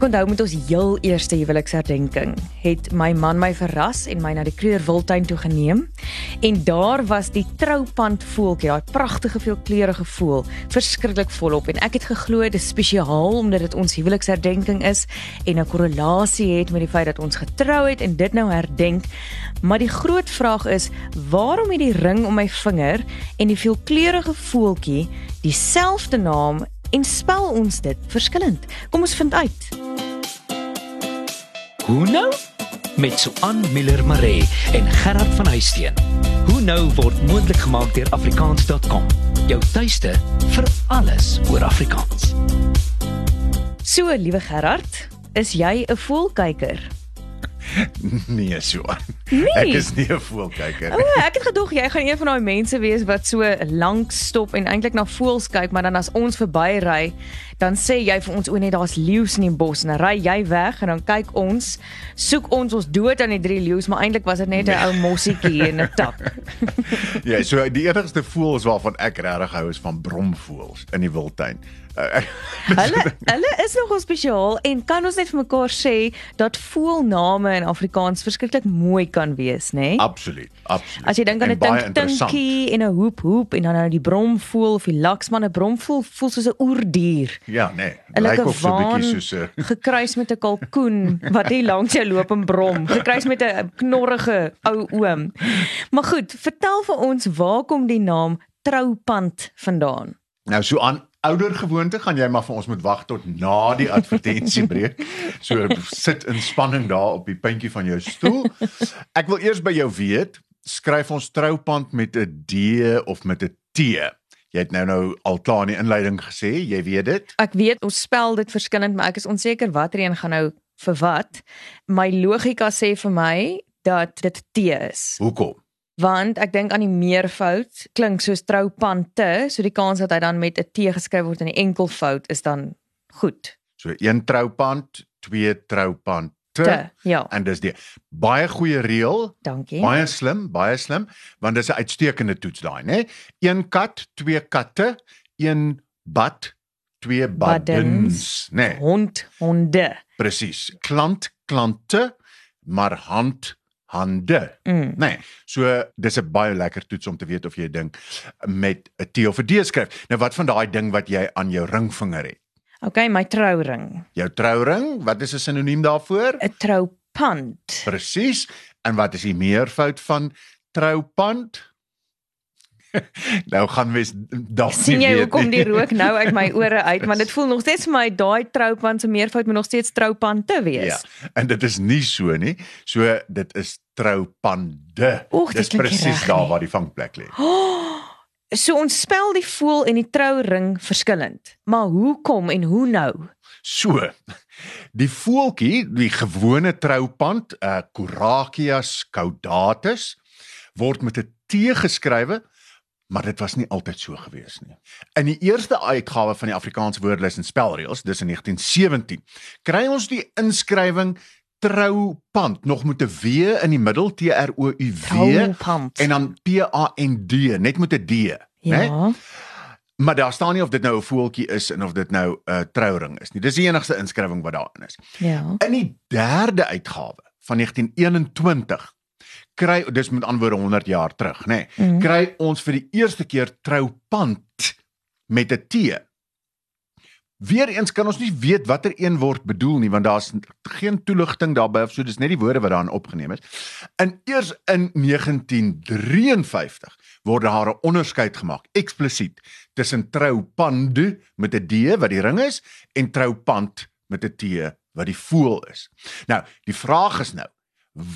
Ek onthou met ons heel eerste huweliksherdenking het my man my verras en my na die Kreur Wildtuin toe geneem en daar was die troupand voeltjie, daai pragtige veelkleurige voel, verskriklik volop en ek het geglo dit is spesiaal omdat dit ons huweliksherdenking is en 'n korrelasie het met die feit dat ons getrou het en dit nou herdenk. Maar die groot vraag is, waarom het die ring om my vinger en die veelkleurige voeltjie dieselfde naam en spel ons dit verskillend? Kom ons vind uit. Hoe nou? Met Suan Miller Maree en Gerard van Huisteen. Hoe nou word moontlik gemaak deur afrikaans.com. Jou tuiste vir alles oor Afrikaans. So, liewe Gerard, is jy 'n voelkyker? nee, so. Nee. Ek is nie 'n voelkyker O, nie. ek het gedog jy gaan een van daai mense wees wat so lank stop en eintlik na voëls kyk, maar dan as ons verbyry, dan sê jy vir ons o nee, daar's leeu's in die bos en dan ry jy weg en dan kyk ons, soek ons ons dood aan die drie leeu's, maar eintlik was dit net 'n ou mossietjie in 'n tak. Ja, so die enigste voëls waarvan ek regtig hou is van bromvoëls in die wildtuin. Uh, ek- Hulle hulle is nogal spesiaal en kan ons net vir mekaar sê dat voelname in Afrikaans verskriklik mooi kan wees, nê? absoluut, absoluut. As jy dink aan 'n baie tink interessant. tinkie en 'n hoep hoep en dan nou die bromvoel of die laksman, 'n bromvoel voel soos 'n oerdier. Ja, nee. 'n Lyk of so 'n bietjie soos 'n gekruis met 'n kalkoen wat hier langs jou loop en brom, gekruis met 'n knorrige ou oom. Maar goed, vertel vir ons waar kom die naam Troupand vandaan? Nou so aan ouer gewoonte gaan jy maar vir ons moet wag tot na die advertensiebreek. So sit in spanning daar op die puntjie van jou stoel. Ek wil eers by jou weet, skryf ons troupand met 'n D of met 'n T? Jy het nou nou al klaar in die inleiding gesê, jy weet dit. Ek weet ons spel dit verskillend, maar ek is onseker watter een gaan nou vir wat. My logika sê vir my dat dit T is. Hoekom? Want ek dink aan die meervoud klink soos troupante, so die kans dat hy dan met 'n T geskryf word in die enkelvoud is dan goed. So een troupand, twee troupand te, Te, ja. en dis die baie goeie reël, Dankie. baie slim, baie slim, want dis 'n uitstekende toets daai, né? Een kat, twee katte, een bad, twee baddens, né? Hond, honde. Presies. Klant, klante, maar hand hande. Mm. Nee, so dis 'n baie lekker toets om te weet of jy dink met 'n T of 'n D skryf. Nou wat van daai ding wat jy aan jou ringvinger het? Okay, my trouring. Jou trouring, wat is 'n sinoniem daarvoor? 'n Troupand. Presies. En wat is die meervoud van troupand? nou gaan mens dalk sien jy hoekom die rook nou uit my ore uit, want dit voel nog steeds vir my daai troupand se meervoud moet nog steeds troupand te wees. Ja. En dit is nie so nie. So dit is troupande. Dis presies daar waar die vangplek lê. So ons spel die voel en die trouring verskillend. Maar hoekom en hoe nou? So. Die voeltjie, die gewone troupand, uh Coracias caudatus word met 'n T geskrywe, maar dit was nie altyd so gewees nie. In die eerste uitgawe van die Afrikaanse woordelys en spelreëls, dis in 1917, kry ons die inskrywing troupand nog met 'n W in die middel T R O U W en dan P A N D, net met 'n D, né? Ja. Maar daar staan nie of dit nou 'n voeltjie is en of dit nou 'n uh, trouring is nie. Dis die enigste inskrywing wat daarin is. Ja. In die derde uitgawe van 1921 kry dis met antwoorde 100 jaar terug, nê. Nee, Mhm. Kry ons vir die eerste keer troupand met 'n T. Weereens kan ons nie weet watter een word bedoel nie want daar's geen toeligting daarbey of so dis net die woorde wat daarin opgeneem is. En eers in 1953 word daar 'n onderskeid gemaak eksplisiet tussen troupande met 'n D wat die ring is en troupand met 'n T wat die voël is. Nou, die vraag is nou,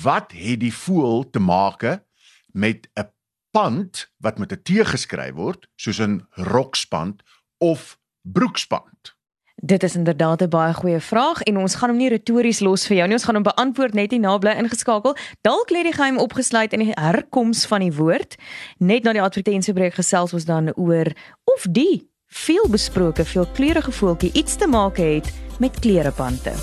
wat het die voël te make met 'n pand wat met 'n T geskryf word, soos 'n rokspand of broekspand? Dit is inderdaad 'n baie goeie vraag en ons gaan hom nie retories los vir jou nie. Ons gaan hom beantwoord net hierna bly ingeskakel. Dalk lê die geheim opgesluit in die herkoms van die woord. Net na die advertensiebreek gesels ons dan oor of die veelbesproke veelkleurige voeltjie iets te maak het met klerepante.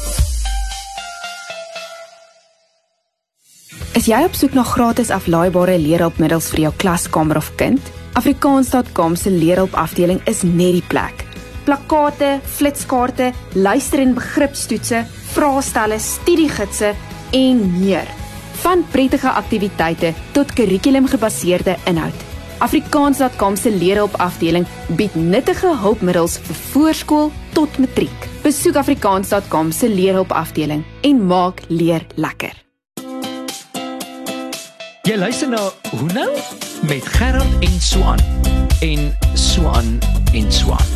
Is jy op soek na gratis aflaaibare leerhulpmiddels vir jou klaskamer of kind? Afrikaans.com se leerhulp afdeling is net die plek. plakate, flitskaarte, luister- en begripstoetse, vraestelle, studiegidse en meer. Van prettige aktiwiteite tot kurrikulumgebaseerde inhoud. Afrikaans.com se leerhulp afdeling bied nuttige hulpmiddels vir voorskool tot matriek. Besoek afrikaans.com se leerhulp afdeling en maak leer lekker. Jy luister na Hoe nou met Gerard en Swan en Swan en Swan.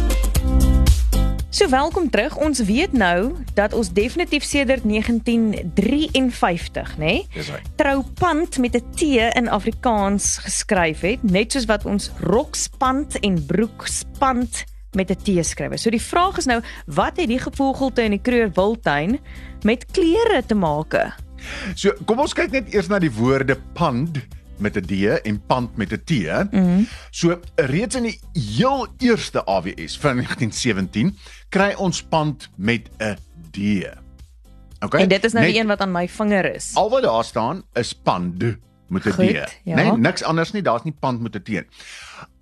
So welkom terug. Ons weet nou dat ons definitief sedert 1953, nê, nee, hy. troupand met 'n T in Afrikaans geskryf het, net soos wat ons rokspand en broekspand met 'n T skryf. So die vraag is nou, wat het die gevogelte in die Kruger Wildtuin met klere te maak? So, kom ons kyk net eers na die woorde pand met 'n D en pand met 'n T. Mm -hmm. So, reeds in die heel eerste AWS van 1917 kry ons pand met 'n D. Okay? En dit is nou Net die een wat aan my vinger is. Al wat daar staan is pand met 'n D. Ja. Nee, niks anders nie, daar's nie pand met 'n T.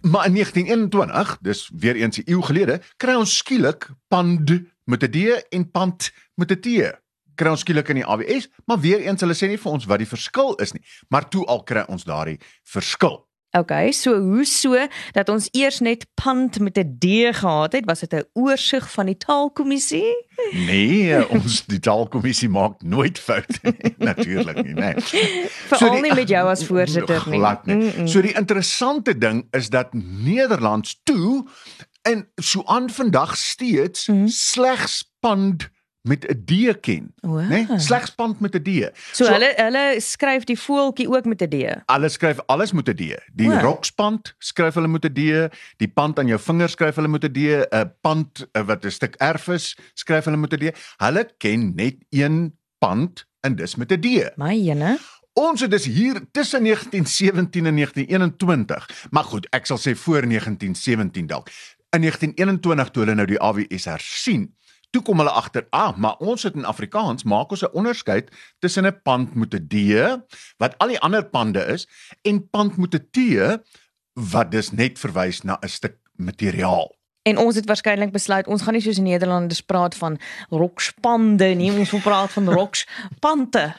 Maar in 1921, dis weer eens 'n eeu gelede, kry ons skielik pand met 'n D en pand met 'n T. Kry ons skielik in die AWS, maar weer eens hulle sê nie vir ons wat die verskil is nie, maar toe al kry ons daardie verskil. Okay, so hoe so dat ons eers net pand met 'n D gehad het, was dit 'n oorsig van die taalkommissie? Nee, ons die taalkommissie maak nooit foute natuurlik nie, nee. Veral nie met jou as voorsitter nie. Glad nie. Mm -mm. So die interessante ding is dat Nederlands toe en so aan vandag steeds Mhm. slegs pand met 'n D ken, O. né? Nee? Slegs pand met 'n D. So, so hulle hulle skryf die voeltjie ook met 'n D. Hulle skryf alles met 'n D. Die O. rokspand skryf hulle met 'n D, die pand aan jou vinger skryf hulle met 'n D, 'n pand eh, wat 'n stuk erf is, skryf hulle met 'n D. Hulle ken net een pand en dis met 'n D. My jene. Ons het dus hier tussen 1917 en 1921. Maar goed, ek sal sê voor 1917 dalk. In 1921 toe hulle nou die AWS hersien, toe kom hulle agter, ah, maar ons het in Afrikaans maak ons 'n onderskeid tussen 'n pand met 'n D wat al die ander pande is en pand met 'n T wat dus net verwys na 'n stuk materiaal. En ons het waarskynlik besluit ons gaan nie soos Nederlanders praat van rokspande nie, ons wil praat van rokspante.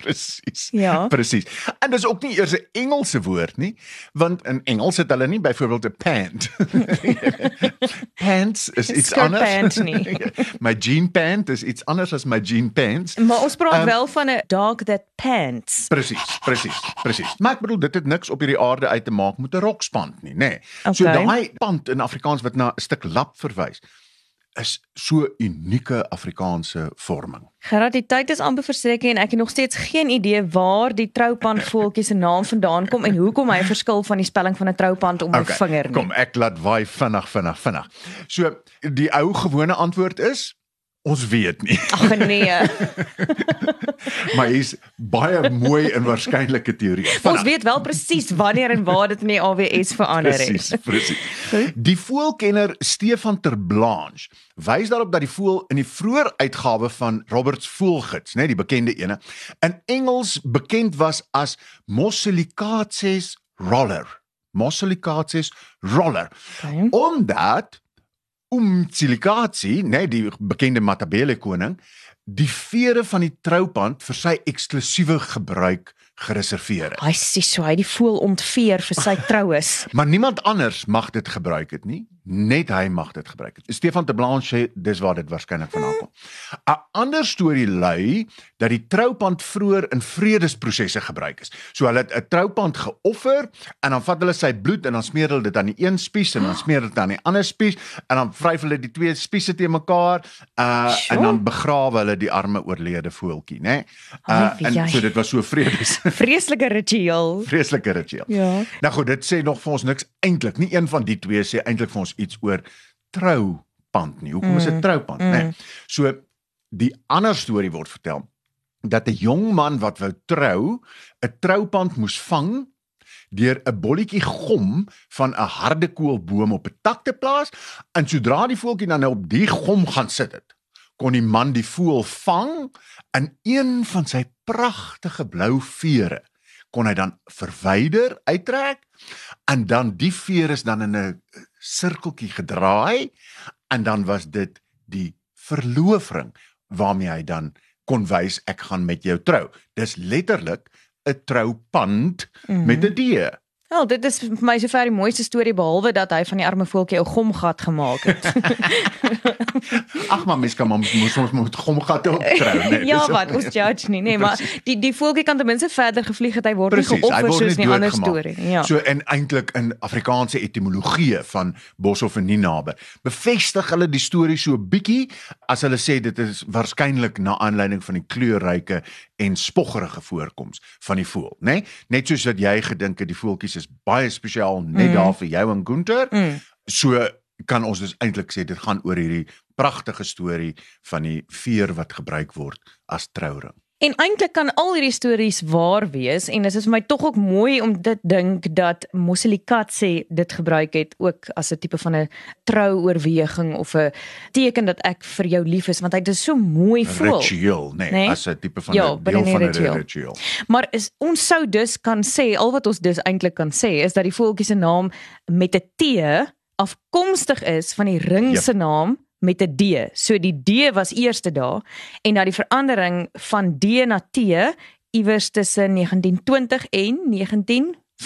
Presies. Ja. Presies. En dis ook nie eers 'n Engelse woord nie, want in Engels het hulle nie byvoorbeeld 'n pant. pants is iets Skirt anders. pant nie. my jean pant is iets anders as my jean pants. Maar ons praat Ehm, wel van 'n dog that pants. Presies, presies, presies. Maar ek bedoel dit het niks op hierdie aarde uit te maak met 'n rokspand nie, nê. Nee. So Okay. daai pand in Afrikaans wat na 'n stuk lap verwys is so unieke Afrikaanse vorming. Gerard, die tyd is amper verstreke en ek het nog steeds geen idee waar die troupand voeltjie se naam vandaan kom en hoekom hy verskil van die spelling van 'n troupand om my Okay, vinger nie. Kom, ek laat waai vinnig vinnig vinnig. So die ou gewone antwoord is ons weet nie. Ag nee. maar hier's baie mooi en waarskynlike teorie. Ons weet wel presies wanneer en waar dit in die AWS verander het. Presies, presies. Die voelkenner Stefan Terblanche wys daarop dat die voel in die vroeë uitgawe van Roberts Voelgids, né, die bekende ene, in Engels bekend was as Mosselicaces roller. Mosselicaces roller. Okay. Omdat Umtsilicatie, né, die bekende Matabele koning, die vere van die troupand vir sy eksklusiewe gebruik gereserveer het. Hy sê so hy die voel ontveer vir sy troues. Maar niemand anders mag dit gebruik het nie. Net hy mag dit gebruik. Stefan de Blanche dis waar dit waarskynlik vandaan kom. 'n Ander storie lui dat die troupand vroeër in vredesprosesse gebruik is. So hulle het 'n troupand geoffer en dan vat hulle sy bloed en dan smeer hulle dit aan die een spies en dan smeer dit aan die ander spies en dan vryf hulle die twee spiese te mekaar uh Sjoe. en dan begrawe hulle die arme oorlede voeltjie, né? Ai, Uh en jy. so dit was so vredes Vreeslike ritueel. vreeslike ritueel. Ja. Nou goed, dit sê nog vir ons niks eintlik. Nie een van die twee sê eintlik vir ons iets oor troupand nie. Hoekom is dit Mm, troupand, mm. né? Nee. So die ander storie word vertel dat 'n jong man wat wou trou, 'n troupand moes vang deur 'n bolletjie gom van 'n harde koolboom op 'n tak te plaas en sodra die voeltjie dan nou op die gom gaan sit het, kon die man die voël vang en een van sy pragtige blou vere kon hy dan verwyder, uittrek en dan die veer is dan in 'n sirkeltjie gedraai en dan was dit die verloofring waarmee hy dan kon wys ek gaan met jou trou. Dis letterlik 'n troupand mm -hmm. met 'n D. Wel, dit is vir my sover die mooiste storie behalwe dat hy van die arme voeltjie 'n gomgat gemaak het. Ag maar mens kan maar moes ons moet gomgat ook trou, nee. ja, wat ons judge nie, nee, maar die die voeltjie kan ten minste verder gevlieg het hy word Precies, nie geoffer soos nie ander storie nie. Ja. So en eintlik in Afrikaanse etimologie van Boshoff en Ninabe bevestig hulle die storie so bietjie as hulle sê dit is waarskynlik na aanleiding van die kleurryke en spoggerige voorkoms van die voël, nê? Nee? Net soos wat jy gedink het die voeltjies is baie spesiaal net mm. daar vir jou en Gunter. Mm. So kan ons dus eintlik sê dit gaan oor hierdie pragtige storie van die veer wat gebruik word as trouring. En eintlik kan al hierdie stories waar wees en dit is vir my tog ook mooi om dit dink dat Moselikat sê dit gebruik het ook as 'n tipe van 'n trouoorweging of 'n teken dat ek vir jou lief is want hy dit so mooi voel. Ritueel, nee, nee, as 'n tipe van 'n ja, deel van 'n ritueel. ritueel. Maar is ons sou dus kan sê al wat ons dus eintlik kan sê is dat die voeltjie se naam met 'n T afkomstig is van die ring se yep. naam met 'n D. So die D was eerste daar en na die verandering van D na T iewers tussen 1920 en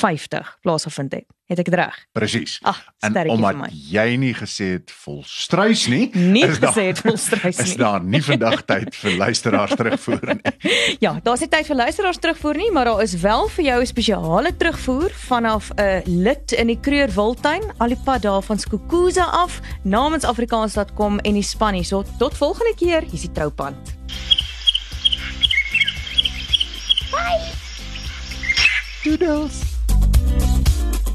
1950 plaasgevind het. Het ek dit reg? Presies. En omdat jy nie gesê het volstruis nie, nie gesê het volstruis nie. Is daar nie vandag tyd vir luisteraars terugvoer nie? Ja, daar's nie tyd vir luisteraars terugvoer nie, maar daar is wel vir jou 'n spesiale terugvoer vanaf 'n lid in die Kreur Wildtuin, alipad daar van Skukuza af, namens afrikaans.com en die span hier. So tot volgende keer, hier's die troupand. Bye. Doodles.